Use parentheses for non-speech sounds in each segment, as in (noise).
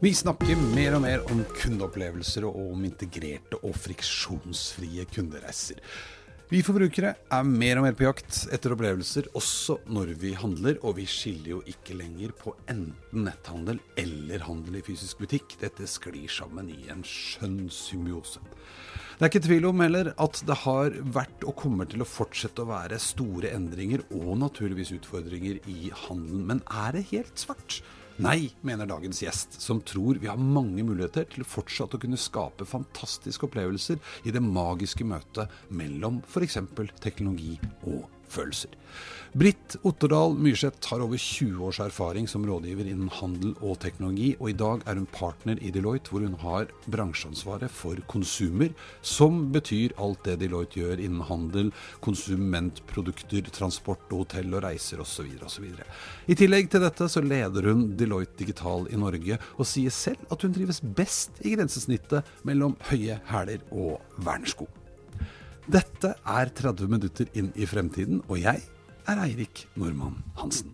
Vi snakker mer og mer om kundeopplevelser og om integrerte og friksjonsfrie kundereiser. Vi forbrukere er mer og mer på jakt etter opplevelser, også når vi handler, og vi skiller jo ikke lenger på enten netthandel eller handel i fysisk butikk. Dette sklir sammen i en skjønn symbiose. Det er ikke tvil om heller at det har vært og kommer til å fortsette å være store endringer og naturligvis utfordringer i handelen. Men er det helt svart? Nei, mener dagens gjest, som tror vi har mange muligheter til fortsatt å kunne skape fantastiske opplevelser i det magiske møtet mellom f.eks. teknologi og følelser. Britt Otterdal Myrseth har over 20 års erfaring som rådgiver innen handel og teknologi, og i dag er hun partner i Deloitte, hvor hun har bransjeansvaret for konsumer, som betyr alt det Deloitte gjør innen handel, konsumentprodukter, transport, hotell og reiser osv. osv. I tillegg til dette så leder hun Deloitte Digital i Norge, og sier selv at hun trives best i grensesnittet mellom høye hæler og vernesko. Dette er 30 minutter inn i fremtiden, og jeg er Eirik Normann Hansen.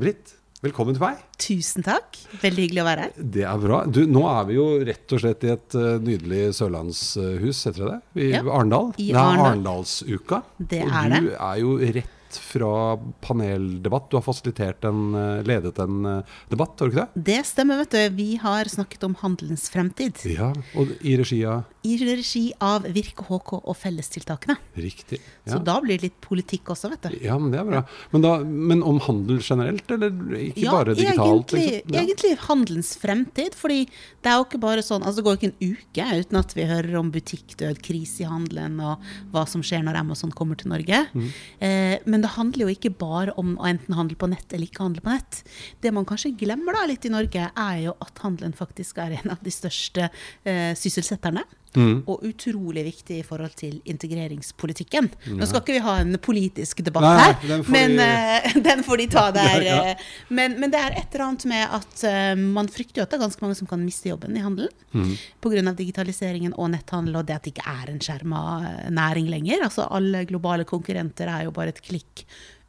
Britt, velkommen til meg. Tusen takk. Veldig hyggelig å være her. Det er bra. Du, nå er vi jo rett og slett i et uh, nydelig sørlandshus, heter det det? I Ja, Arendal. i det er Arendalsuka. Det og er du er jo rett fra paneldebatt. Du har fasilitert en, uh, ledet en uh, debatt, har du ikke det? Det stemmer, vet du. Vi har snakket om handelens fremtid. Ja, og i regi av I regi av Virke HK og fellestiltakene. Riktig. Så da blir det litt politikk også, vet du. ja, men det er bra. Men, da, men om handel generelt, eller ikke Ja, bare digitalt? egentlig, liksom? Ja. egentlig handelens fremtid. fordi det er jo ikke bare sånn, altså det går ikke en uke uten at vi hører om butikkdød, krise i handelen og hva som skjer når Amazon kommer til Norge. Mm. Eh, men det handler jo ikke bare om å enten handle på nett eller ikke handle på nett. Det man kanskje glemmer da litt i Norge, er jo at handelen faktisk er en av de største eh, sysselsetterne. Mhm. Og utrolig viktig i forhold til integreringspolitikken. Nå skal ikke vi ha en politisk debatt Nei, her, den men de... uh, (laughs) den får de ta (laughs) der. Ja. ja. men, men det er et eller annet med at uh, man frykter jo at det er ganske mange som kan miste jobben i handelen. mm. Pga. digitaliseringen og netthandel og det at det ikke er en skjerma eh, næring lenger. Altså Alle globale konkurrenter er jo bare et klikk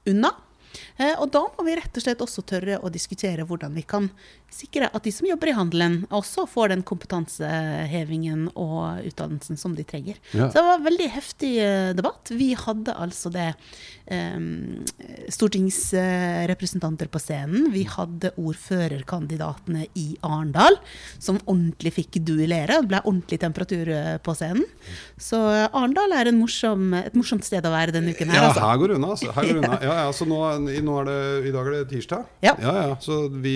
unna. Eh, og da må vi rett og slett også tørre å diskutere hvordan vi kan sikre at de som jobber i handelen, også får den kompetansehevingen og utdannelsen som de trenger. Ja. Så det var en veldig heftig eh, debatt. Vi hadde altså det um, stortingsrepresentanter på scenen. Vi hadde ordførerkandidatene i Arendal, som ordentlig fikk duellere. Det ble ordentlig temperatur eh, på scenen. Så Arendal er en morsom, et morsomt sted å være denne uken her. Ja, altså. her går det unna. Altså. Her går unna. (laughs) Ja, ja, så nå, i- nå er det, I dag er det tirsdag. Ja. ja, ja, Så vi,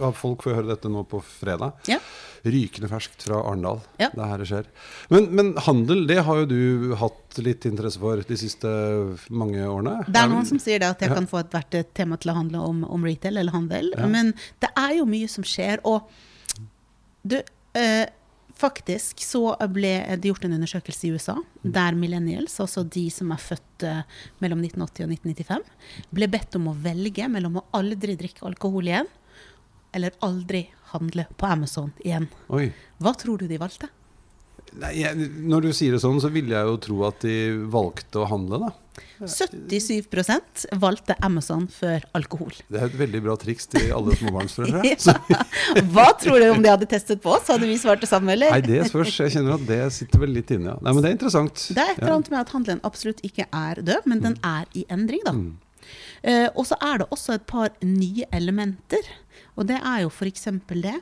ja, folk får høre dette nå på fredag. Ja. Rykende ferskt fra Arendal. Ja. Det er her det skjer. Men, men handel, det har jo du hatt litt interesse for de siste mange årene. Det er noen som sier det at jeg kan få ethvert et tema til å handle om, om retail eller handel. Men det er jo mye som skjer. Og du, eh, faktisk så ble det gjort en undersøkelse i USA der millennials, altså de som er født eh, mellom 1980 og 1995, ble bedt om å velge mellom å aldri drikke alkohol igjen eller aldri handle på Amazon igjen. Oi. Hva tror du de valgte? Nei, jeg, når du sier det sånn, så ville jeg jo tro at de valgte å handle, da. 77% valgte Amazon før alkohol. Det er et veldig bra triks til alle småbarnsforeldre. (laughs) Ja. Hva tror du om de hadde testet på oss? Hadde vi svart det samme, eller? Nei, det spørs. Jeg kjenner at det sitter vel litt inne, ja. Nei, men det er interessant. Det er et eller annet med at handelen absolutt ikke er død, men den er i endring, da. Mm. Uh, og så er det også et par nye elementer. Og det er jo f.eks. det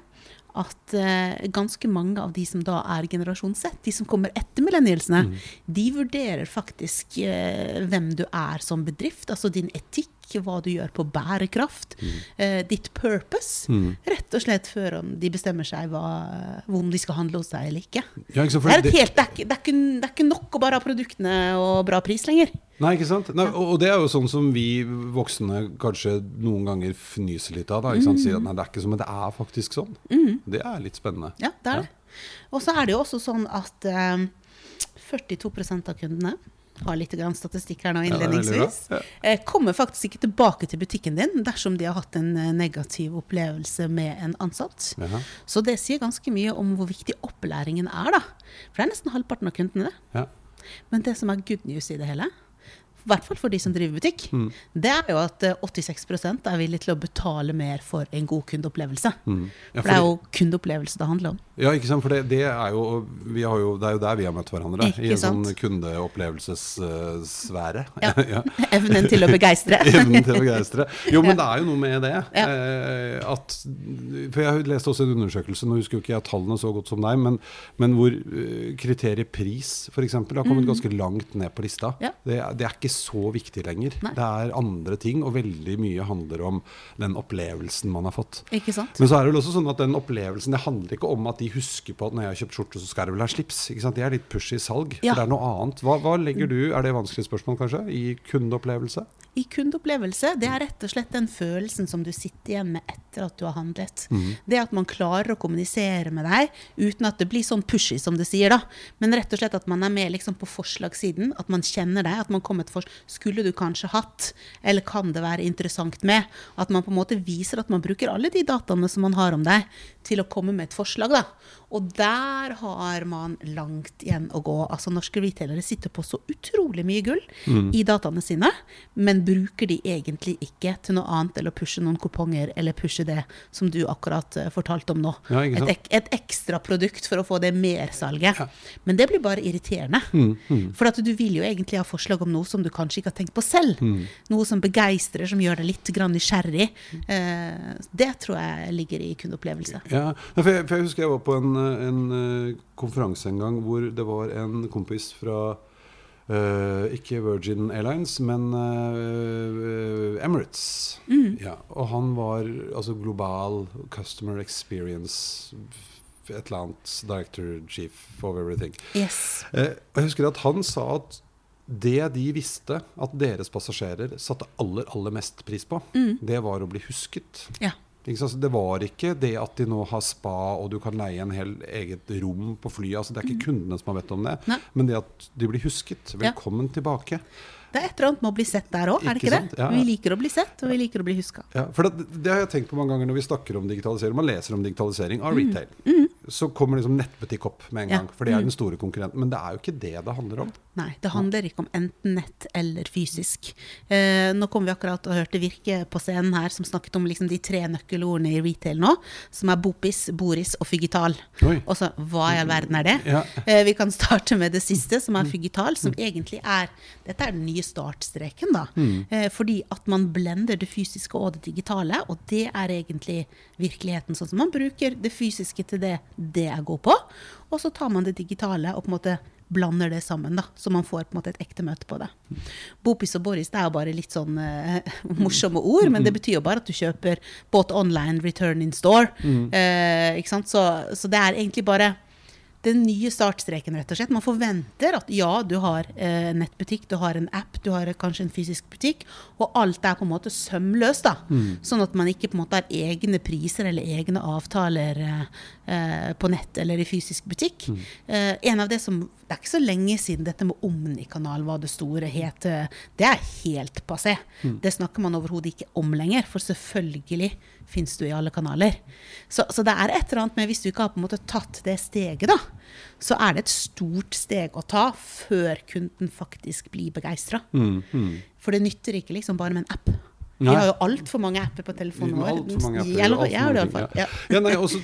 at eh, ganske mange av de som da er generasjon Z, de som kommer etter millennialsene, Mm. de vurderer faktisk eh, hvem du er som bedrift, altså din etikk, hva du gjør på bærekraft, eh, ditt purpose, Mm. rett og slett før om de bestemmer seg hva, om de skal handle hos deg eller ikke. Ja, ikke Det er, et det- helt, det, er er ikke, det er ikke nok å bare ha produktene og bra pris lenger. Nei, ikke sant? Nei, og og det er jo sånn som vi voksne kanskje noen ganger fnyser litt av. Da, ikke sant? Sier at nei, det er ikke sånn, men det er faktisk sånn. Det er litt spennende. Ja, det er det. Og så er det jo også sånn at eh, 42% av kundene har litt grann statistikk her nå innledningsvis. Ja. eh, Kommer faktisk ikke tilbake til butikken din dersom de har hatt en eh, negativ opplevelse med en ansatt. Ja. Så det sier ganske mye om hvor viktig opplæringen er, da. For det er nesten halvparten av kundene, det. Ja. Men det som er good news i det hele i hvert fall for de som driver butikk, Mm. det er jo at eh, 86 er villig til å betale mer for en god kundeopplevelse. Mm. Ja, For det er jo kundeopplevelse det handler om. Ja, ikke sant? For det, det, er jo, vi har jo, det er jo der vi har møtt hverandre. Ikke I en sånn sant? kundeopplevelsessfære. Ja. (laughs) ja. (laughs) Evnen til å begeistre. (laughs) Evnen til å begeistre. Jo, men det er jo noe med det. Eh, at, for jeg leste også en undersøkelse, nå husker jo ikke jeg tallene så godt som deg, men, men hvor eh, kriteriet pris f.eks. har kommet ganske langt ned på lista. Mm. Ja. Det, det er ikke så viktig lenger. Nei. Det er andre ting, og veldig mye handler om den opplevelsen man har fått. Ikke sant? Men så er det vel også sånn at den opplevelsen Det handler ikke om at de husker på at når jeg har kjøpt skjorte, så skal jeg vel ha slips. Ikke sant? Det er litt pushy salg. Ja. For det er noe annet. Hva, hva legger du, er det et vanskelig spørsmål kanskje, i kundeopplevelse? I kundeopplevelse, det er rett og slett den følelsen som du sitter igjen med etter at du har handlet. Det at man klarer å kommunisere med deg uten at det blir sånn pushy, som det sier, da. Men rett og slett at man er med liksom på forslagssiden, at man kjenner deg. At man kommer til forslag Skulle du kanskje hatt, eller kan det være interessant med? At man på en måte viser at man bruker alle de dataene som man har om deg, til å komme med et forslag, da. Og der har man langt igjen å gå. Altså Norske retailere sitter på så utrolig mye gull i dataene sine, men bruker de egentlig ikke til noe annet eller å pushe noen kuponger eller pushe det som du akkurat eh, fortalte om nå. Ja, et, et ekstra produkt for å få det mersalget. Men det blir bare irriterende. Mm, For at du vil jo egentlig ha forslag om noe som du kanskje ikke har tenkt på selv. Mm. Noe som begeistrer, som gjør deg litt nysgjerrig. Eh, det tror jeg ligger i kundeopplevelse. Ja, for jeg, for jeg husker jeg var på en, en eh, konferanse en gang hvor det var en kompis fra Uh, ikke Virgin Airlines, men uh, Emirates. Ja, og han var altså global customer experience et eller annet director chief of everything. Yes. Uh, og jeg husker at han sa at det de visste at deres passasjerer satte aller, aller mest pris på, det var å bli husket. Ja. Det var ikke det at de nå har spa og du kan leie en hel eget rom på flyet. Altså, det er ikke kundene som har bedt om det, Nei. men det at de blir husket. Velkommen tilbake. Det er et eller annet med å bli sett der òg, er det Ikke ikke det? Ja, ja. Vi liker å bli sett, og vi liker å bli huska. Ja, for det, det har jeg tenkt på mange ganger når vi snakker om digitalisering. Man leser om digitalisering av retail. Så kommer liksom nettbutikk opp med en gang. Ja. for det er den store konkurrenten. Men det er jo ikke det det handler om. Nei, det handler ikke om enten nett eller fysisk. Eh, nå kom vi akkurat og hørte Virke på scenen her, som snakket om liksom de tre nøkkelordene i retail nå, som er Bopis, Boris og Fygital. Oi. Og så, hva i all verden er det? Ja. Eh, vi kan starte med det siste, som er Fygital, som egentlig er Dette er den nye startstreken, da. Eh, fordi at man blender det fysiske og det digitale, og det er egentlig virkeligheten. Sånn som man bruker det fysiske til det det jeg går på, og så tar man det digitale og på en måte blander det sammen, da, så man får på en måte et ekte møte på det. Bopis og Boris det er jo bare litt sånn uh, (laughs) morsomme ord, men det betyr jo bare at du kjøper båt online, return in store. Uh, ikke sant? Så, så det er egentlig bare den nye startstreken, rett og slett. Man forventer at ja, du har eh, nettbutikk, du har en app, du har kanskje en fysisk butikk, og alt er på en måte sømløst. da. Sånn at man ikke på en måte har egne priser eller egne avtaler eh, eh, på nett eller i fysisk butikk. Eh, en av Det som, det er ikke så lenge siden dette med Omnikanal var det store het. eh, Det er helt passé. Det snakker man overhodet ikke om lenger, for selvfølgelig fins du i alle kanaler. Så, så det er et eller annet med hvis du ikke har på en måte tatt det steget, da, så er det et stort steg å ta før kunden faktisk blir begeistra. For det nytter ikke liksom bare med en app. Vi har jo altfor mange apper på telefonen vår. Apper, Jeg, har det iallfall. Ja. Ja. Nei, og så,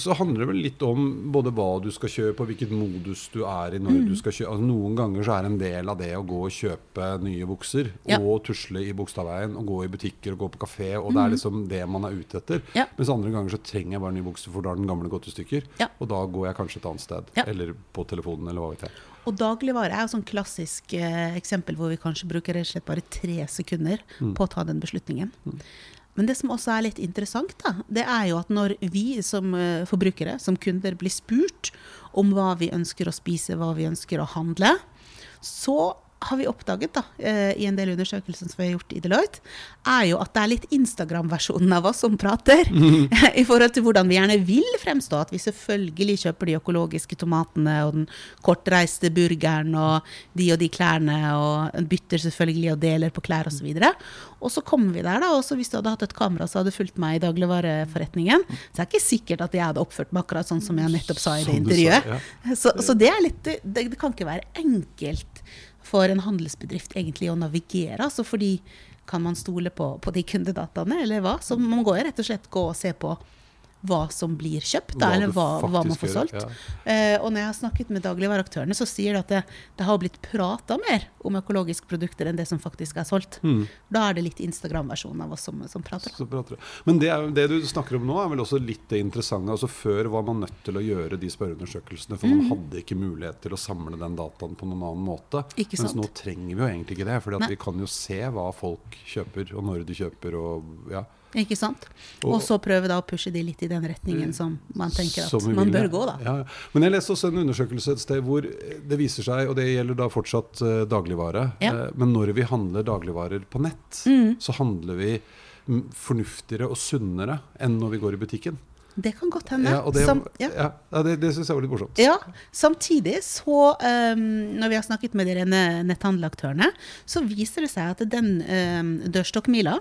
så, handler det vel litt om både hva du skal kjøpe, og hvilket modus du er i når Mm. du skal kjøpe. Altså, noen ganger så er en del av det å gå og kjøpe nye bukser, Ja. og tusle i Bogstadveien, og gå i butikker og gå på kafé, og det er liksom det man er ute etter. Mm. Ja. Mens andre ganger så trenger jeg bare nye bukser, for da har den gamle gått i stykker. Og da går jeg kanskje et annet sted, eller på telefonen, eller hva vet jeg. Og dagligvare er jo sånn klassisk eh, eksempel hvor vi kanskje bruker rett og slett bare tre sekunder Mm. på å ta den beslutningen. Men det som også er litt interessant, da, det er jo at når vi som eh, forbrukere, som kunder, blir spurt om hva vi ønsker å spise, hva vi ønsker å handle, så har vi oppdaget da, eh, i en del undersøkelser som vi har gjort i Deloitte, er jo at det er litt Instagram-versjonen av oss som prater. (laughs) (laughs) I forhold til hvordan vi gjerne vil fremstå. At vi selvfølgelig kjøper de økologiske tomatene og den kortreiste burgeren og de og de klærne, og bytter selvfølgelig og deler på klær osv. Og, så så kommer vi der, da, og hvis du hadde hatt et kamera som hadde fulgt meg i dagligvareforretningen, så er det ikke sikkert at jeg hadde oppført meg akkurat sånn som jeg nettopp sa i det intervjuet. Så, så det er litt det, det kan ikke være enkelt for en handelsbedrift egentlig å navigere. Altså fordi kan man stole på, på de kundedataene, eller hva? Så man går jo rett og slett gå og se på hva som blir kjøpt, da, Hva eller hva, hva man får solgt. ja. Eh, og når jeg har snakket med dagligvareaktørene, så sier de at det, det har blitt prata mer om økologiske produkter enn det som faktisk er solgt. Mm. Da er det litt Instagram-versjonen av oss som, som prater. Så prater. Men det, er, det du snakker om nå, er vel også litt det interessante. Altså Før var man nødt til å gjøre de spørreundersøkelsene, for Mm. man hadde ikke mulighet til å samle den dataen på noen annen måte. Ikke Mens nå trenger vi jo egentlig ikke det, for vi kan jo se hva folk kjøper, og når de kjøper. og ja. Ikke sant? Og- så prøve da å pushe de litt i den retningen som man tenker at man bør gå, da. Ja, ja. Men jeg leste også en undersøkelse et sted hvor det viser seg, og det gjelder da fortsatt uh, dagligvare, Ja. Mm. eh, men når vi handler dagligvarer på nett, så handler vi mm, fornuftigere og sunnere enn når vi går i butikken. Det kan godt hende. Ja, det, Sam- ja. ja, det, det syns jeg var litt morsomt. Ja, Samtidig, så um, når vi har snakket med de rene netthandelaktørene, så viser det seg at den um, dørstokkmila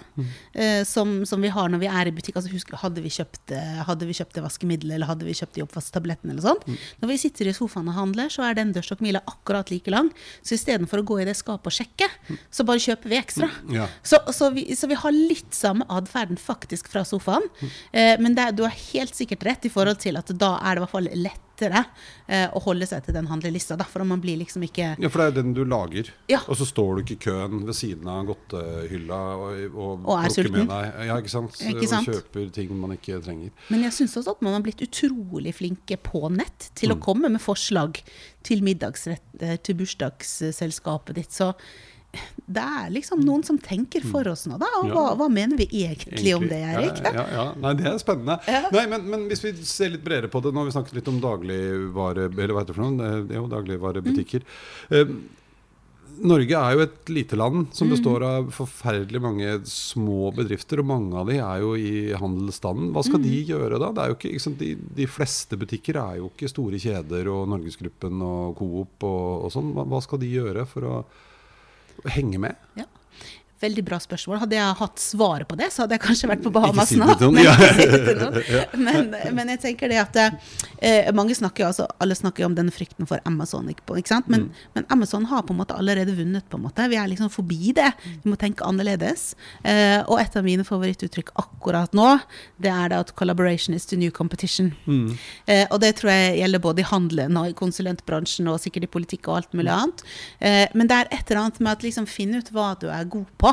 eh, som, som vi har når vi er i butikk altså husk, hadde, vi kjøpt, eh, hadde vi kjøpt det vaskemiddelet eller hadde vi kjøpt de oppvasktablettene eller sånt, Når vi sitter i sofaen og handler, så er den dørstokkmila akkurat like lang. Så istedenfor å gå i det skapet og sjekke, så bare kjøper vi ekstra. Ja. Så, så, vi, så vi har litt samme atferden faktisk fra sofaen. Uh, men det, du har helt sikkert rett i forhold til at da er det i hvert fall lettere eh, å holde seg til den handlelista. Da, for man blir liksom ikke Ja, for det er den du lager. Ja. Og så står du ikke i køen ved siden av godtehylla og, og, Og er plukker sulten. med deg ja, ikke sant? Ikke sant? og kjøper ting man ikke trenger. Men jeg syns også at man har blitt utrolig flinke på nett til Mm. å komme med forslag til middagsretter, til bursdagsselskapet ditt. Så det er liksom noen som tenker for oss nå, da. Og Mm. Ja. hva, hva mener vi egentlig, om det, Erik? Ja, ja, ja. Nei, det er spennende. Nei, men, men hvis vi ser litt bredere på det Nå har vi snakket litt om dagligvare... Eller hva heter det for noe? Det er jo dagligvarebutikker. Mm. Norge er jo et lite land som består av forferdelig mange små bedrifter, og mange av de er jo i handelsstanden. Hva skal de gjøre da? Det er jo ikke, sant, de, de fleste butikker er jo ikke store kjeder og Norgesgruppen og Coop og, og sånn. Hva, hva skal de gjøre for å henge med? Ja. Veldig bra spørsmål. Hadde jeg hatt svaret på det, så hadde jeg kanskje vært på Bahamas nå. (laughs) Men, (laughs) men, men jeg tenker det at eh, mange snakker altså, alle snakker jo om den frykten for Amazon. Ikke, sant? Men, Mm. men Amazon har på en måte allerede vunnet. på en måte. Vi er liksom forbi det. Vi må tenke annerledes. Eh, og et av mine favorittuttrykk akkurat nå, det er det at 'collaboration is the new competition'. Mm. Eh, og det tror jeg gjelder både i handelen og i konsulentbransjen og sikkert i politikk og alt mulig annet. Eh, men det er et eller annet med å liksom finne ut hva du er god på,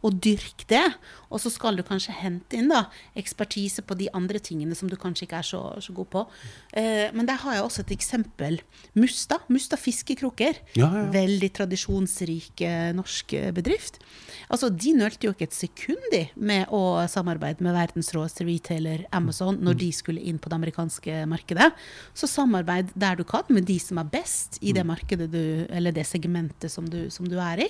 og dyrk det. Og så skal du kanskje hente inn da, ekspertise på de andre tingene som du kanskje ikke er så, så god på. Eh, men der har jeg også et eksempel. Musta. Musta fiskekroker. Ja, ja. Veldig tradisjonsrik eh, norsk eh, bedrift. Altså, De nølte jo ikke et sekund de med å samarbeide med verdens råeste retailer Amazon når de skulle inn på det amerikanske markedet. Så samarbeid der du kan med de som er best i det markedet du, eller det segmentet som du, som du er i.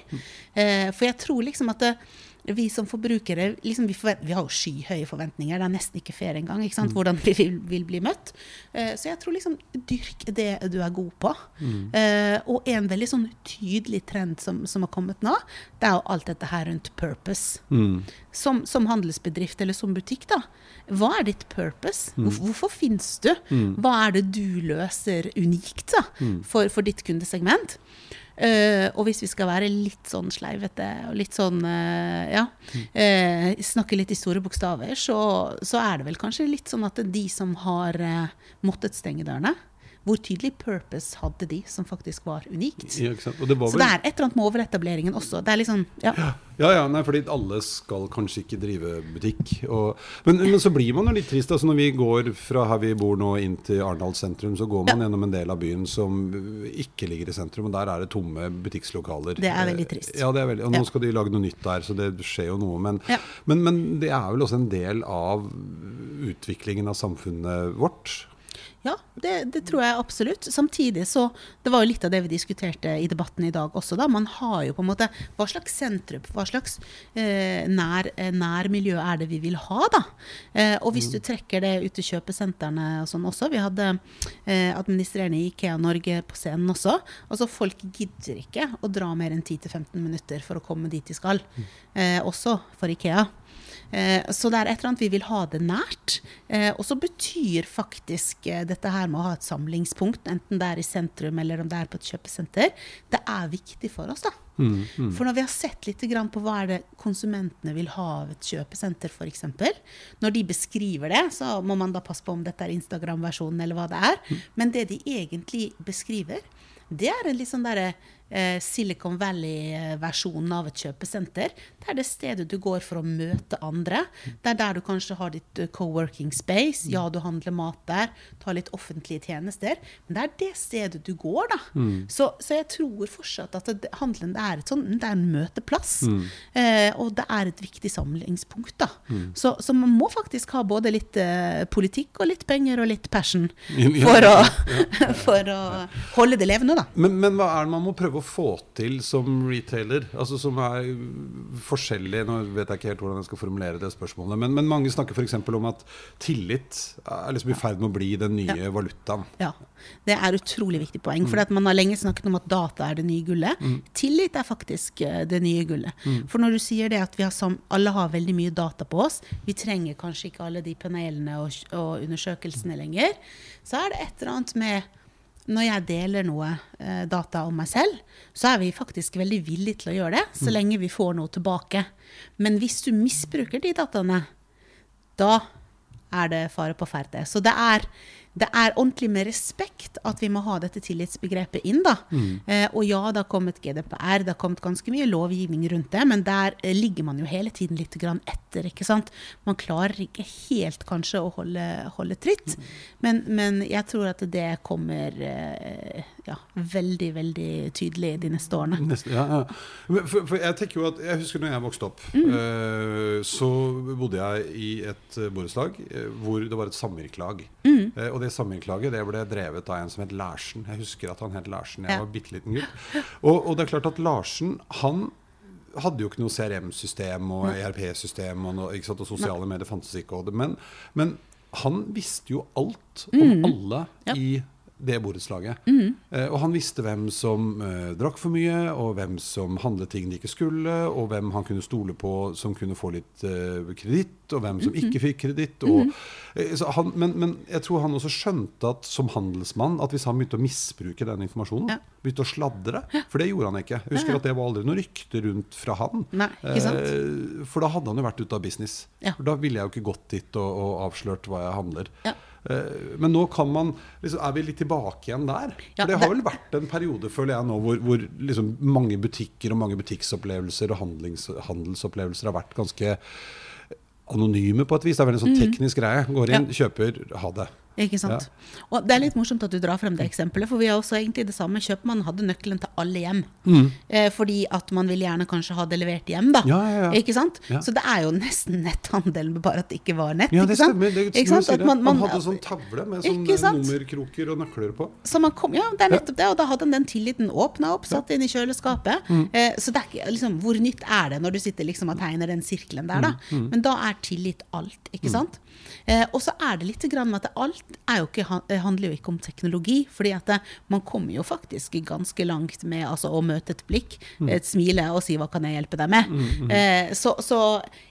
Eh, for jeg tror liksom at det, vi som forbrukere liksom vi, forvent, vi har jo skyhøye forventninger. Det er nesten ikke fair engang ikke sant? hvordan vi vil, vil bli møtt. Uh, så jeg tror liksom dyrk det du er god på. Uh, og en veldig sånn tydelig trend som, som har kommet nå, det er jo alt dette her rundt purpose. Mm. Som, som handelsbedrift eller som butikk, da. Hva er ditt purpose? Hvorfor, hvorfor finnes du? Hva er det du løser unikt da, for, for ditt kundesegment? Eh, og hvis vi skal være litt sånn sleivete og litt sånn uh, ja, uh, snakke litt i store bokstaver, så, så er det vel kanskje litt sånn at de som har måttet stenge dørene, hvor tydelig purpose hadde de som faktisk var unikt? Ja, det var Så det er et eller annet med overetableringen også. Det er liksom, ja. Ja, ja, nei, fordi alle skal kanskje ikke drive butikk. Og, men, men så blir man jo litt trist. Altså når vi går fra her vi bor nå inn til Arendal sentrum, så går man gjennom en del av byen som ikke ligger i sentrum, og der er det tomme butikklokaler. Det er veldig trist. Ja, det er veldig, og nå skal de lage noe nytt der, så det skjer jo noe. Men, men, men det er vel også en del av utviklingen av samfunnet vårt. Ja, det, det tror jeg absolutt. Samtidig så Det var jo litt av det vi diskuterte i debatten i dag også, da. Man har jo på en måte Hva slags sentrum, hva slags eh, nær, nær, nærmiljø er det vi vil ha, da? Eh, og hvis du trekker det ut til kjøpesentrene og sånn også Vi hadde eh, administrerende i Ikea Norge på scenen også. Altså folk gidder ikke å dra mer enn 10-15 minutter for å komme dit de skal. Eh, også for Ikea. Eh, så det er et eller annet vi vil ha det nært. Eh, og så betyr faktisk eh, dette her med å ha et samlingspunkt, enten det er i sentrum eller om det er på et kjøpesenter, det er viktig for oss, da. Mm, mm. For når vi har sett litt på hva er det konsumentene vil ha av et kjøpesenter, f.eks., når de beskriver det, så må man da passe på om dette er Instagram-versjonen eller hva det er. Men det de egentlig beskriver, det er en litt sånn derre Silicon Valley-versjonen av et kjøpesenter. Det er det stedet du går for å møte andre. Det er der du kanskje har ditt uh, co-working space. Ja, du handler mat der, tar litt offentlige tjenester. Men det er det stedet du går, da. Så, så jeg tror fortsatt at det, handelen det er, et sånn, det er en møteplass. Eh, og det er et viktig samlingspunkt, da. Så, så man må faktisk ha både litt eh, politikk og litt penger og litt passion (laughs) Ja, for å, (laughs) for å holde det levende, da. Men, men hva er det man må prøve å få til som retailer? Altså Som er forskjellig Nå vet jeg ikke helt hvordan jeg skal formulere det spørsmålet. Men, men mange snakker f.eks. om at tillit er liksom i ferd med å bli den nye valutaen. Ja, Det er utrolig viktig poeng. For at man har lenge snakket om at data er det nye gullet. Tillit er faktisk eh, det nye gullet. For når du sier det at vi har sam alle har veldig mye data på oss, vi trenger kanskje ikke alle de panelene og, og undersøkelsene lenger, så er det et eller annet med når jeg deler noe eh, data om meg selv, så er vi faktisk veldig villige til å gjøre det, så lenge vi får noe tilbake. Men hvis du misbruker de dataene, da er det fare på ferde. Så det er, det er ordentlig med respekt at vi må ha dette tillitsbegrepet inn. da. Eh, og ja, det har kommet GDPR, det har kommet ganske mye lovgivning rundt det, men der eh, ligger man jo hele tiden litt grann etter. ikke sant? Man klarer ikke helt kanskje å holde, holde tritt, men, men jeg tror at det kommer eh, ja, veldig, veldig tydelig de neste årene. Neste, ja, ja. For, for jeg tenker jo at Jeg husker når jeg vokste opp, eh, så bodde jeg i et eh, borettslag eh, hvor det var et samvirkelag. Eh, og det samvirkelaget det ble drevet av en som het Larsen. Jeg husker at han het Larsen. Jeg var bitte liten gutt. Og, og det er klart at Larsen, han hadde jo ikke noe CRM-system og ERP-system, og, noe, ikke sant? og sosiale medier fantes ikke. Men, men han visste jo alt om alle Ja. i det borettslaget. Eh, og han visste hvem som eh, drakk for mye, og hvem som handlet ting de ikke skulle, og hvem han kunne stole på som kunne få litt eh, kreditt, og hvem som ikke fikk kreditt. Mm eh, Men, men jeg tror han også skjønte at som handelsmann at hvis han begynte å misbruke den informasjonen, Ja. begynte å sladre For det gjorde han ikke. Jeg husker Ja, ja. at det var aldri noe rykte rundt fra han. Nei, ikke? Eh, for da hadde han jo vært ute av business. Ja. For da ville jeg jo ikke gått dit og, og avslørt hva jeg handler. Ja. Eh, Men nå kan man liksom, Er vi litt tilbake igjen der? Ja, For det har vel vært en periode, føler jeg nå, hvor, hvor liksom mange butikker og mange butikksopplevelser og handlings, handelsopplevelser har vært ganske anonyme på et vis. Det er vel en sånn teknisk greie. Går inn, kjøper, ha det. Ikke sant? Og det er litt morsomt at du drar frem det eksempelet, for vi har også egentlig det samme. Kjøpmannen hadde nøkkelen til alle hjem. Eh, fordi at man ville gjerne kanskje ha det levert hjem, da. Ja, ja, ja. Ikke sant? Ja. Så det er jo nesten netthandel, bare at det ikke var nett. Ja, det stemmer. Det, Ikke sant? At man- Man, man- hadde sånn tavle med sånn nummerkroker og nøkler på. Så man kom, ja, det er nettopp det. Og da hadde han den tilliten åpna opp, satt inn i kjøleskapet. Eh, så det er ikke, liksom, hvor nytt er det når du sitter liksom og tegner den sirkelen der, da? Men da er tillit alt, ikke sant? Eh, og så er det litt grann med at alt er jo ikke, eh, handler jo ikke om teknologi. fordi at det, man kommer jo faktisk ganske langt med altså, å møte et blikk, et smile og si 'hva kan jeg hjelpe deg med'? Eh, så,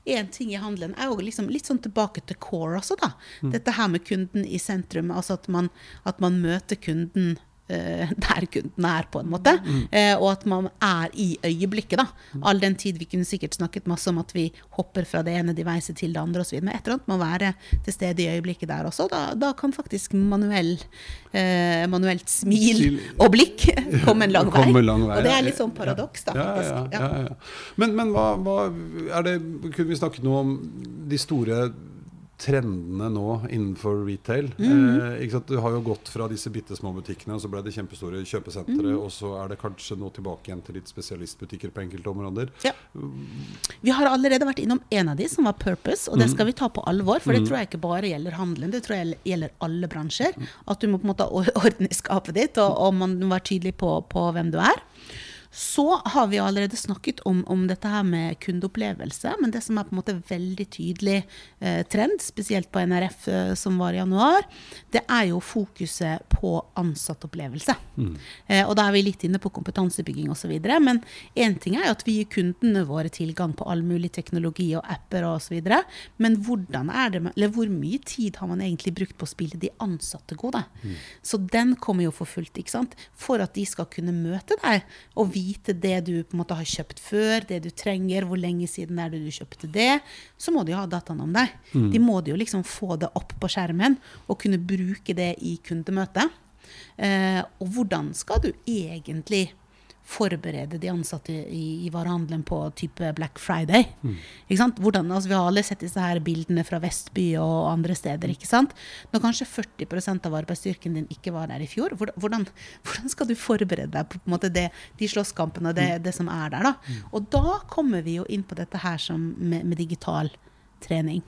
én en ting i handelen er jo liksom litt sånn tilbake til core også, da. Dette her med kunden i sentrum. Altså at man, at man møter kunden eh, (laughs) der kunden er, på en måte. Eh, og at man er i øyeblikket, da. All den tid vi kunne sikkert snakket masse om at vi hopper fra det ene devicet til det andre osv. Men et eller annet må være til stede i øyeblikket der også. Da, da kan faktisk manuell, eh, manuelt smil (laughs) og blikk (laughs) komme en lang vei. Lang vei, Og det er litt sånn paradoks, da, ja, ja, ja. Men, men hva, hva er det Kunne vi snakket noe om de store trendene nå innenfor retail? Mhm. Eh? Du har jo gått fra disse bitte små butikkene, og så ble det kjempestore kjøpesentre, Mhm. og så er det kanskje nå tilbake igjen til litt spesialistbutikker på enkelte områder. Ja. Vi har allerede vært innom en av de, som var Purpose, og det skal vi ta på alvor. For det tror jeg ikke bare gjelder handelen, det tror jeg gjelder alle bransjer. At du må på en måte (laughs) ordne skapet ditt, og, og man må være tydelig på, på hvem du er. Så har vi allerede snakket om, om dette her med kundeopplevelse, men det som er på en måte veldig tydelig eh, trend, spesielt på NRF eh, som var i januar, det er jo fokuset på ansattopplevelse. Mm. Eh, og da er vi litt inne på kompetansebygging osv. Men én ting er jo at vi gir kundene våre tilgang på all mulig teknologi og apper osv. Men hvordan er det, eller hvor mye tid har man egentlig brukt på å spille de ansatte gode? Mm. Så den kommer jo for fullt, ikke sant? for at de skal kunne møte deg og vite det du på en måte har kjøpt før, det du trenger, hvor lenge siden er det du kjøpte det, så må de jo ha dataene om deg. Mm. De må de jo liksom få det opp på skjermen og kunne bruke det i kundemøtet. Eh, og hvordan skal du egentlig forberede de ansatte i, i varehandelen på type Black Friday. Mm. Ikke sant? Hvordan, altså vi har alle sett disse her bildene fra Vestby og andre steder. ikke sant? Når kanskje 40% av arbeidsstyrken din ikke var der i fjor, hvordan, hvordan skal du forberede deg på, på det, de slåsskampene og det, mm. det, som er der? da? Mm. Og da kommer vi jo inn på dette her som med, med digital trening.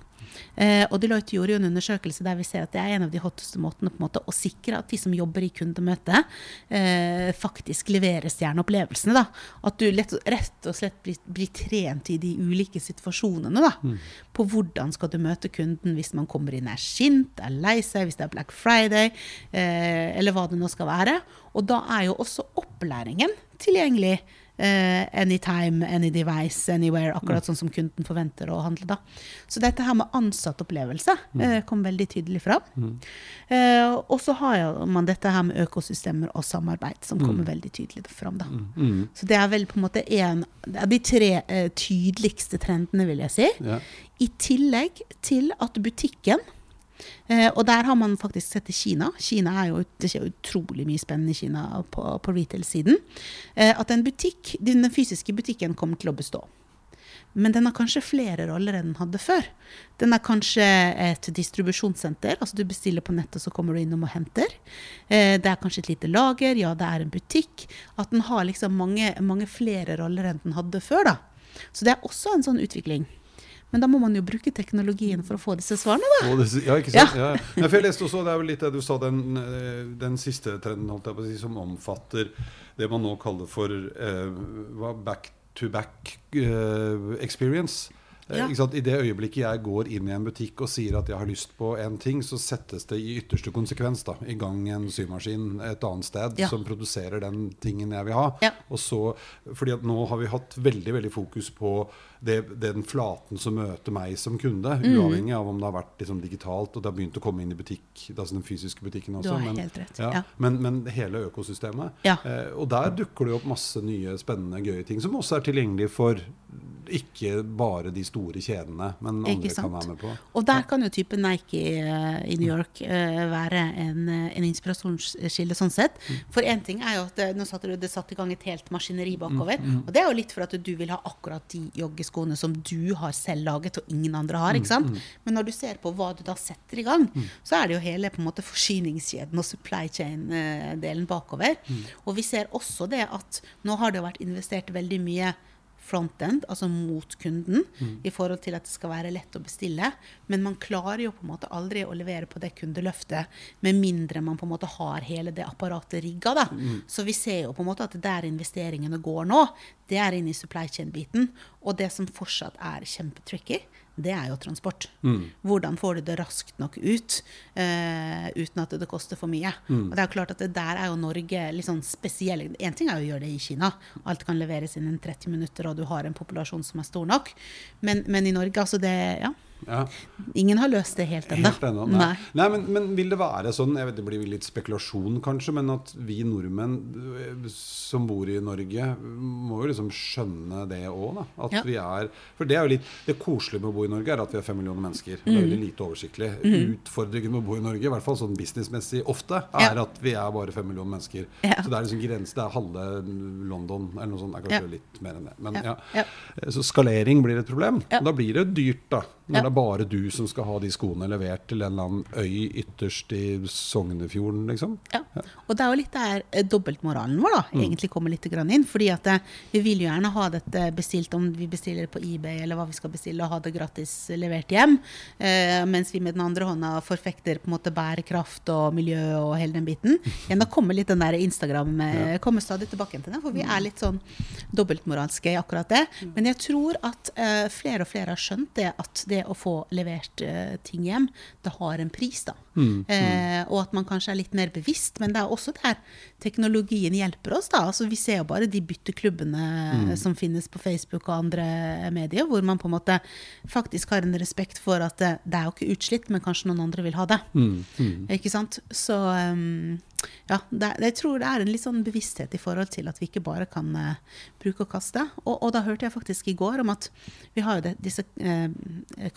Eh, og Deloitte gjorde jo en undersøkelse der vi ser at det er en av de hotteste måtene på en måte å sikre at de som jobber i kundemøte, eh, faktisk leverer stjerneopplevelsene. da. At du lett, rett og slett blir, blir, trent i de ulike situasjonene. da. Mm. På hvordan skal du møte kunden hvis man kommer inn er sint, er lei seg, hvis det er Black Friday, eh, eller hva det nå skal være. Og da er jo også opplæringen tilgjengelig Uh, anytime, any device, anywhere. Akkurat mm. sånn som kunden forventer å handle. da. Så dette her med ansattopplevelse uh, kom veldig tydelig fram. Mm. Uh, og så har man dette her med økosystemer og samarbeid, som kommer mm. veldig tydelig fram. da. Mm. mm. Så det er vel på en måte en av de tre tydeligste trendene, vil jeg si. Ja. I tillegg til at butikken Eh, og der har man faktisk sett i Kina. Kina er jo, Det skjer utrolig mye spennende i Kina på, på retail-siden. Eh, at en butikk, den fysiske butikken kommer til å bestå. Men den har kanskje flere roller enn den hadde før. Den er kanskje et distribusjonssenter. altså Du bestiller på nettet, så kommer du innom og henter. Eh, det er kanskje et lite lager. Ja, det er en butikk. At den har liksom mange, mange flere roller enn den hadde før. da. Så det er også en sånn utvikling. Men da må man jo bruke teknologien for å få disse svarene, da. ja, ikke sant. Ja. Ja. for jeg leste også, Det er vel litt det du sa, den, eh, den siste trenden holdt jeg på å si, som omfatter det man nå kaller for uh, back to back uh, experience. Ja. I det øyeblikket jeg går inn i en butikk og sier at jeg har lyst på en ting, så settes det i ytterste konsekvens da, i gang en symaskin et annet sted ja. som produserer den tingen jeg vil ha. Ja. Og så, fordi at nå har vi hatt veldig veldig fokus på det, den flaten som møter meg som kunde, mm. uavhengig av om det har vært liksom, digitalt og det har begynt å komme inn i butikk, altså den fysiske butikken også. Men, ja, men, men, hele økosystemet. Eh, og der dukker det opp masse nye, spennende, gøye ting som også er tilgjengelig for ikke bare de store kjedene, men andre kan være med på. Og der kan jo type Nike uh, i New York uh, være en, en inspirasjonskilde sånn sett. Mm. For én ting er jo at nå satte du, det satt i gang et helt maskineri bakover. Mm, mm. Og det er jo litt for at du vil ha akkurat de joggeskoene som du har selv laget, og ingen andre har. ikke sant? Mm, mm. Men når du ser på hva du da setter i gang, mm. så er det jo hele på en måte forsyningskjeden og supply chain-delen bakover. Mm. Og vi ser også det at nå har det vært investert veldig mye frontend, altså mot kunden, mm. i forhold til at det skal være lett å bestille. Men man klarer jo på en måte aldri å levere på det kundeløftet med mindre man på en måte har hele det apparatet rigga. da. Mm. Så vi ser jo på en måte at der investeringene går nå, det er inn i supply chain-biten. Og det som fortsatt er kjempetricky, det er jo transport. Mm. Hvordan får du det raskt nok ut uh, uten at det koster for mye? Mm. Og det er jo klart at det der er jo Norge litt sånn spesiell. Én ting er jo å gjøre det i Kina. Alt kan leveres innen 30 minutter, og du har en populasjon som er stor nok. Men, men i Norge, altså det Ja. Ja. Ingen har løst det helt ennå. Nei. Nei. Nei men, men, vil det være sånn, jeg vet det blir litt spekulasjon kanskje, men at vi nordmenn eh, som bor i Norge, må jo liksom skjønne det òg. At ja. vi er For det er jo litt Det koselige med å bo i Norge er at vi er fem millioner mennesker. Mm. Det er veldig lite oversiktlig. Mm. Utfordringen med å bo i Norge, i hvert fall sånn businessmessig ofte, er ja. at vi er bare fem millioner mennesker. Så det er liksom grense, det er halve London eller noe sånt. Det Er kanskje litt mer enn det. Men ja. Så skalering blir et problem. Da blir det dyrt, da. Når det er bare du som skal ha de skoene levert til en eller annen øy ytterst i Sognefjorden, liksom. Ja. Og det er jo litt der eh, dobbeltmoralen vår da, Mm. egentlig kommer litt grann inn. fordi at eh, vi vil jo gjerne ha dette bestilt, om vi bestiller det på eBay eller hva vi skal bestille, og ha det gratis levert hjem. Eh, mens vi med den andre hånda forfekter på en måte bærekraft og miljø og hele den biten. (laughs) Igjen, da kommer litt den der Instagram ja. kommer stadig tilbake til det, for vi er litt sånn dobbeltmoralske i akkurat det. Men jeg tror at eh, flere og flere har skjønt det at det å få levert eh, ting hjem, det har en pris, da. Eh, og at man kanskje er litt mer bevisst. Men det er også der teknologien hjelper oss. da. Altså, vi ser jo bare de bytteklubbene som finnes på Facebook og andre medier, hvor man på en måte faktisk har en respekt for at det, det er jo ikke utslitt, men kanskje noen andre vil ha det. Ikke sant? Så um, ja, det, jeg tror det er en litt sånn bevissthet i forhold til at vi ikke bare kan uh, bruke og kaste. Og, og da hørte jeg faktisk i går om at vi har jo det, disse uh,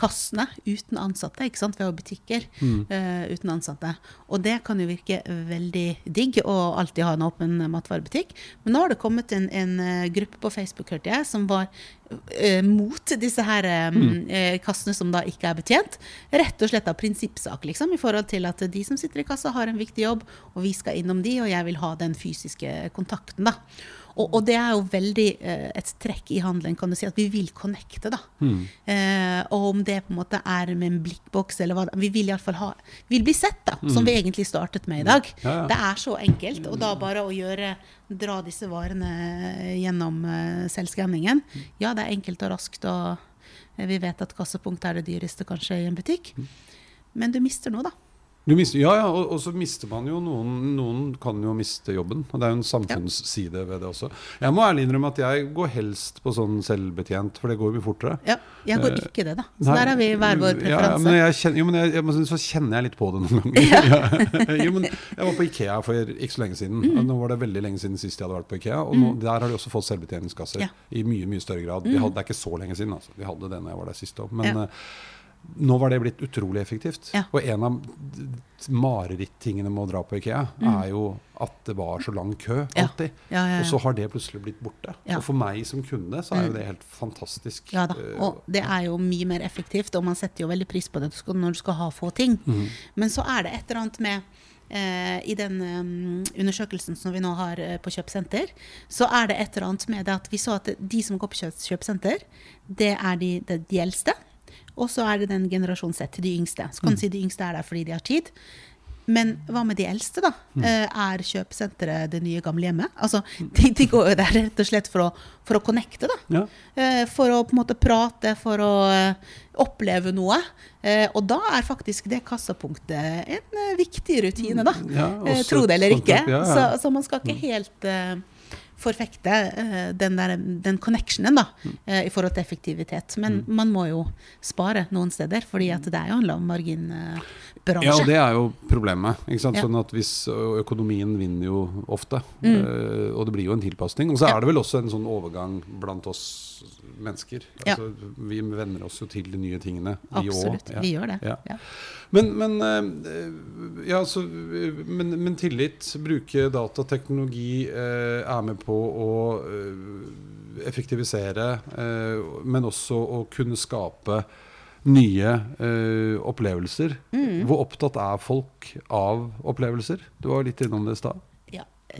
kassene uten ansatte. ikke sant? Vi har butikker eh, uten ansatte. Og det kan jo virke veldig digg å alltid ha en åpen matvarebutikk. Men nå har det kommet en, en eh, gruppe på Facebook, hørte jeg, som var uh, mot disse her um, mm. kassene som da ikke er betjent. Rett og slett av prinsippsak, liksom, i forhold til at de som sitter i kassa, har en viktig jobb, og vi skal innom de, og jeg vil ha den fysiske kontakten, da. Og, og det er jo veldig eh, et trekk i handelen, kan du si, at vi vil connecte, da. Eh, og om det på en måte er med en blikkboks eller hva Vi vil iallfall ha Vi vil bli sett, da, som vi egentlig startet med i dag. Ja, ja. Det er så enkelt. Og da bare å gjøre Dra disse varene gjennom uh, selvskanningen. Ja, det er enkelt og raskt, og eh, vi vet at kassepunkt er det dyreste kanskje i en butikk. Men du mister noe, da. Du mister, ja, ja, og, og så mister man jo noen Noen kan jo miste jobben. Og det er jo en samfunnsside ved det også. Jeg må ærlig innrømme at jeg går helst på sånn selvbetjent, for det går jo mye fortere. Ja, jeg går Eh, ikke det, da. Så Nei, der har vi hver vår Ja, preferanse. men jeg kjenner, jo, men jeg, jeg, så kjenner jeg litt på det noen ganger. (laughs) Ja. jo, men jeg var på Ikea for ikke så lenge siden. Mm. Nå var det veldig lenge siden sist jeg hadde vært på Ikea. Og nå, der har de også fått selvbetjeningskasser Ja. Mm. i mye mye større grad. De hadde, det er ikke så lenge siden. Altså. De hadde det når jeg var der sist òg. Men Ja. eh, nå var det blitt utrolig effektivt. Ja. Og en av marerittingene med å dra på Ikea, er jo at det var så lang kø Mm. Alltid. Ja, ja. Og så har det plutselig blitt borte. Og for meg som kunde så er jo det helt fantastisk. Ja da, eh, og det er jo mye mer effektivt, og man setter jo veldig pris på det når du skal ha få ting. Mm. Men så er det et eller annet med eh, I den um, undersøkelsen som vi nå har eh, på kjøpesenter, så er det et eller annet med det at vi så at de som går på kjøp kjøpesenter, det er de, det er de eldste. Og så er det den generasjon Z, de yngste. Så kan Mm. du si de yngste er der fordi de har tid. Men hva med de eldste, da? Mm. Eh, Er kjøpesenteret det nye gamle hjemmet? Altså, de, de går jo der rett og slett for å, for å connecte, da. Ja. Eh, For å på en måte prate, for å eh, oppleve noe. Og da er faktisk det kassapunktet en viktig rutine, da. Ja, Eh, Tro det eller ikke. ja, ja. Så, så man skal ikke helt forfekte eh, den, der, den connectionen da, Mm. eh, i forhold til effektivitet. Men man må jo spare noen steder, fordi det er jo en lavmarginbransje. Ja, og det er jo problemet. Ja. Sånn at hvis Økonomien vinner jo ofte. eh, og det blir jo en tilpasning. Og så Mm. Er det vel også en sånn overgang blant oss mennesker. Ja. Altså, Vi venner oss jo til de nye tingene, vi Absolutt. ja. Vi gjør det. Ja. Men, men, eh, ja, så, men, men tillit, bruke datateknologi, eh, er med på å eh, effektivisere, men også å kunne skape nye eh, opplevelser. Mm. Hvor opptatt er folk av opplevelser? Du var litt innom det i stad.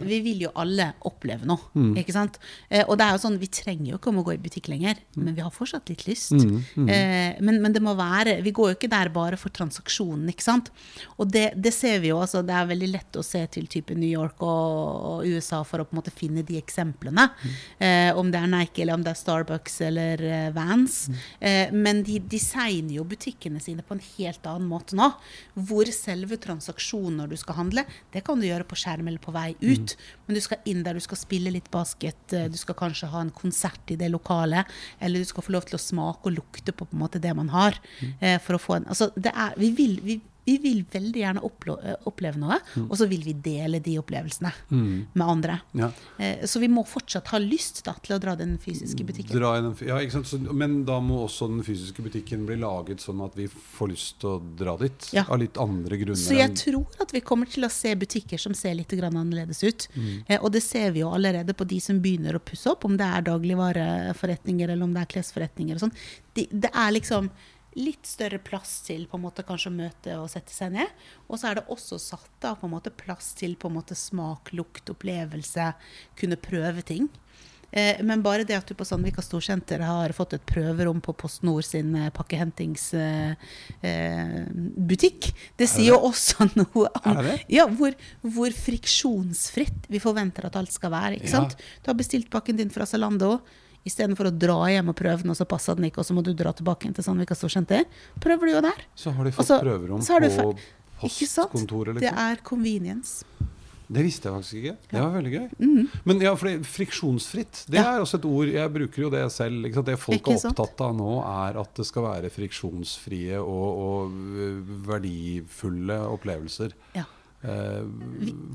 Vi vil jo alle oppleve noe, Mm. ikke sant? Eh, og det er jo sånn, vi trenger jo ikke om å gå i butikk lenger, men vi har fortsatt litt lyst. Mm, Eh, men, men det må være, vi går jo ikke der bare for transaksjonen, ikke sant? Og det, det ser vi jo, altså det er veldig lett å se til type New York og, og USA for å på en måte finne de eksemplene. Eh, om det er Nike, eller om det er Starbucks eller uh, Vans. Eh, men de designer jo butikkene sine på en helt annen måte nå. Hvor selve transaksjonen når du skal handle, det kan du gjøre på skjerm eller på vei ut. Men du skal inn der, du skal spille litt basket, eh, du skal kanskje ha en konsert i det lokalet, eller du skal få lov til å smake og lukte på, på måte det man har. eh, for å få en, altså det er, vi, vil, vi, vi vil veldig gjerne eh, oppleve noe, og så vil vi dele de opplevelsene med andre. Ja. Eh, så vi må fortsatt ha lyst da, til å dra den fysiske butikken. Dra den, ja? Så, men da må også den fysiske butikken bli laget sånn at vi får lyst til å dra dit. Ja. Av litt andre grunner. Så jeg tror at vi kommer til å se butikker som ser litt grann annerledes ut. Mm. Eh, og det ser vi jo allerede på de som begynner å pusse opp, om det er dagligvareforretninger eller om det er klesforretninger og sånn. De, det er liksom litt større plass til på en måte kanskje å møte og sette seg ned. Og så er det også satt av på en måte plass til på en måte smak, lukt, opplevelse, kunne prøve ting. Eh, men bare det at du på Sandvika Storsenter har fått et prøverom på Post Nord sin eh, pakkehentingsbutikk, eh, det sier jo også (laughs) noe om ja, hvor, hvor, friksjonsfritt vi forventer at alt skal være. ikke sant? Du har bestilt pakken din fra Zalando. Istedenfor å dra hjem og prøve den, og så passa den ikke, og så må du dra tilbake til Sandvika Storsenter. Prøver du jo der. Så har de fått så, prøverom på postkontoret? Liksom. Det er convenience. Det visste jeg faktisk ikke. Det var veldig gøy. Mm. Men ja, for friksjonsfritt, det ja. er også et ord Jeg bruker jo det selv. Det folk er opptatt av nå, er at det skal være friksjonsfrie og, og verdifulle opplevelser. Ja. Eh,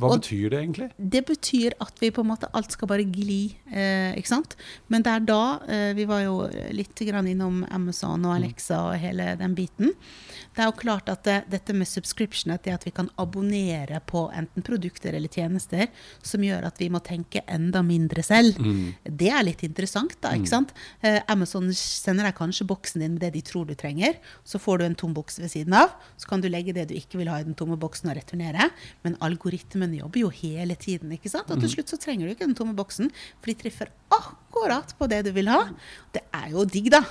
hva betyr det egentlig? Det betyr at vi på en måte alt skal bare gli. Eh, ikke sant? Men det er da eh, Vi var jo litt innom Amazon og Alexa og hele den biten. Det er jo klart at det, dette med subscription, det at vi kan abonnere på enten produkter eller tjenester som gjør at vi må tenke enda mindre selv, mm. det er litt interessant, da. ikke mm. sant? Eh, Amazon sender deg kanskje boksen din med det de tror du trenger. Så får du en tom boks ved siden av. Så kan du legge det du ikke vil ha i den tomme boksen, og returnere. Men algoritmen jobber jo hele tiden. ikke sant? Og til mm. slutt så trenger du ikke den tomme boksen, for de treffer akkurat på det du vil ha. Det er jo digg, da.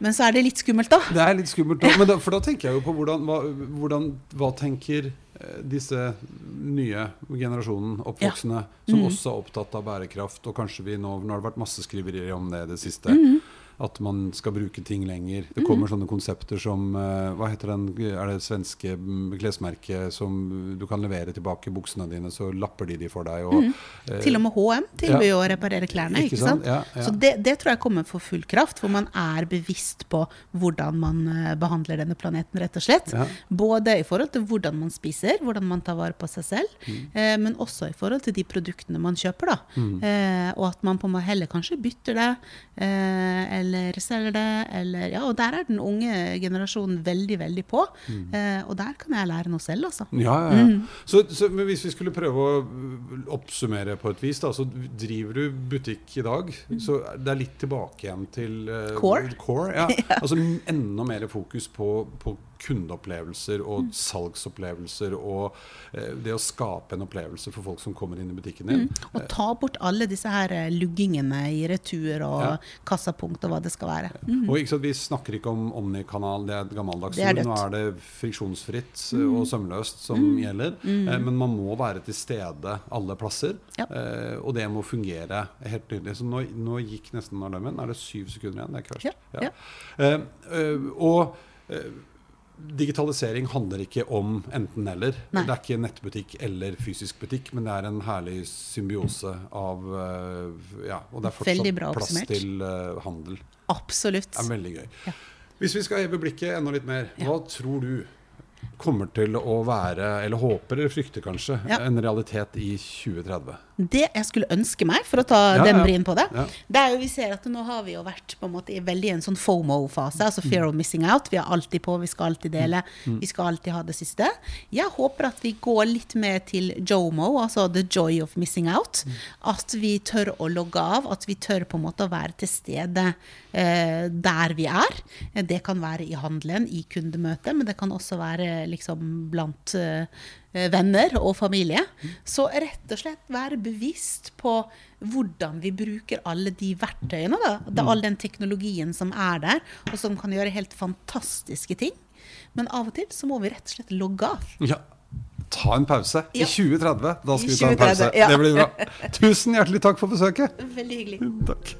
Men så er det litt skummelt, da. Det er litt skummelt, da. Da, for da tenker jeg jo på hvordan, hva, hvordan, hva tenker eh, disse nye generasjonen, oppvoksende, ja. som mm. også er opptatt av bærekraft. Og kanskje vi nå, nå har det vært masse skriverier om det i det siste. Mm at man skal bruke ting lenger. Det kommer mm. sånne konsepter som uh, Hva heter den Er det svenske mm, klesmerket som du kan levere tilbake buksene dine, så lapper de de for deg. Og, mm. Til og med HM tilbyr jo ja. å reparere klærne. ikke, ikke sant? Ja, ja. Så det, det, tror jeg kommer for full kraft, hvor man er bevisst på hvordan man uh, behandler denne planeten, rett og slett. Både i forhold til hvordan man spiser, hvordan man tar vare på seg selv, mm. men også i forhold til de produktene man kjøper. da. Mm. og at man på en heller kanskje bytter det. eller eller selger det, eller Ja, og der er den unge generasjonen veldig, veldig på. Mm. Eh, og der kan jeg lære noe selv, altså. Ja, ja, ja. Mm. Så, så hvis vi skulle prøve å oppsummere på et vis, da, så driver du butikk i dag. Mm. Så det er litt tilbake igjen til uh, core. core ja. (laughs) Altså enda mer fokus på, på kundeopplevelser og mm. salgsopplevelser og eh, det å skape en opplevelse for folk som kommer inn i butikken din. Mm. Og ta bort alle disse her eh, luggingene i retur og ja. kassapunkt og hva det skal være. Mm. Og ikke sant, Vi snakker ikke om omnikanal, det er et gammeldags ord. Nå er det friksjonsfritt eh, mm. og sømløst som mm. gjelder. Mm. Eh, men man må være til stede alle plasser. Ja. Eh, og det må fungere helt nydelig. Så nå, nå gikk nesten alarmen. Er det syv sekunder igjen? Det er ikke verst. Ja. Eh, og digitalisering handler ikke om enten-eller. Det er ikke nettbutikk eller fysisk butikk, men det er en herlig symbiose av eh, Ja, og det er fortsatt plass til uh, handel. Absolutt. Det er veldig gøy. Ja. Hvis vi skal heve blikket enda litt mer, hva ja. tror du kommer til å være, eller håper eller frykter kanskje, ja. en realitet i 2030? Det jeg skulle ønske meg, for å ta ja, den brien på det, ja. det er jo vi ser at nå har vi jo vært på en måte i veldig en sånn FOMO-fase, altså fear of missing out. Vi er alltid på, vi skal alltid dele, mm. vi skal alltid ha det siste. Jeg håper at vi går litt mer til JOMO, altså the joy of missing out. Mm. At vi tør å logge av, at vi tør på en måte å være til stede der vi er. Det kan være i handelen, i kundemøtet, men det kan også være liksom blant venner og familie. Så rett og slett være bevisst på hvordan vi bruker alle de verktøyene. Da. Det er mm. all den teknologien som er der, og som kan gjøre helt fantastiske ting. Men av og til så må vi rett og slett logge av. Ja. Ta en pause. I 2030. Da skal vi ta en pause. Ja. Det blir bra. Tusen hjertelig takk for besøket. Veldig hyggelig. Takk.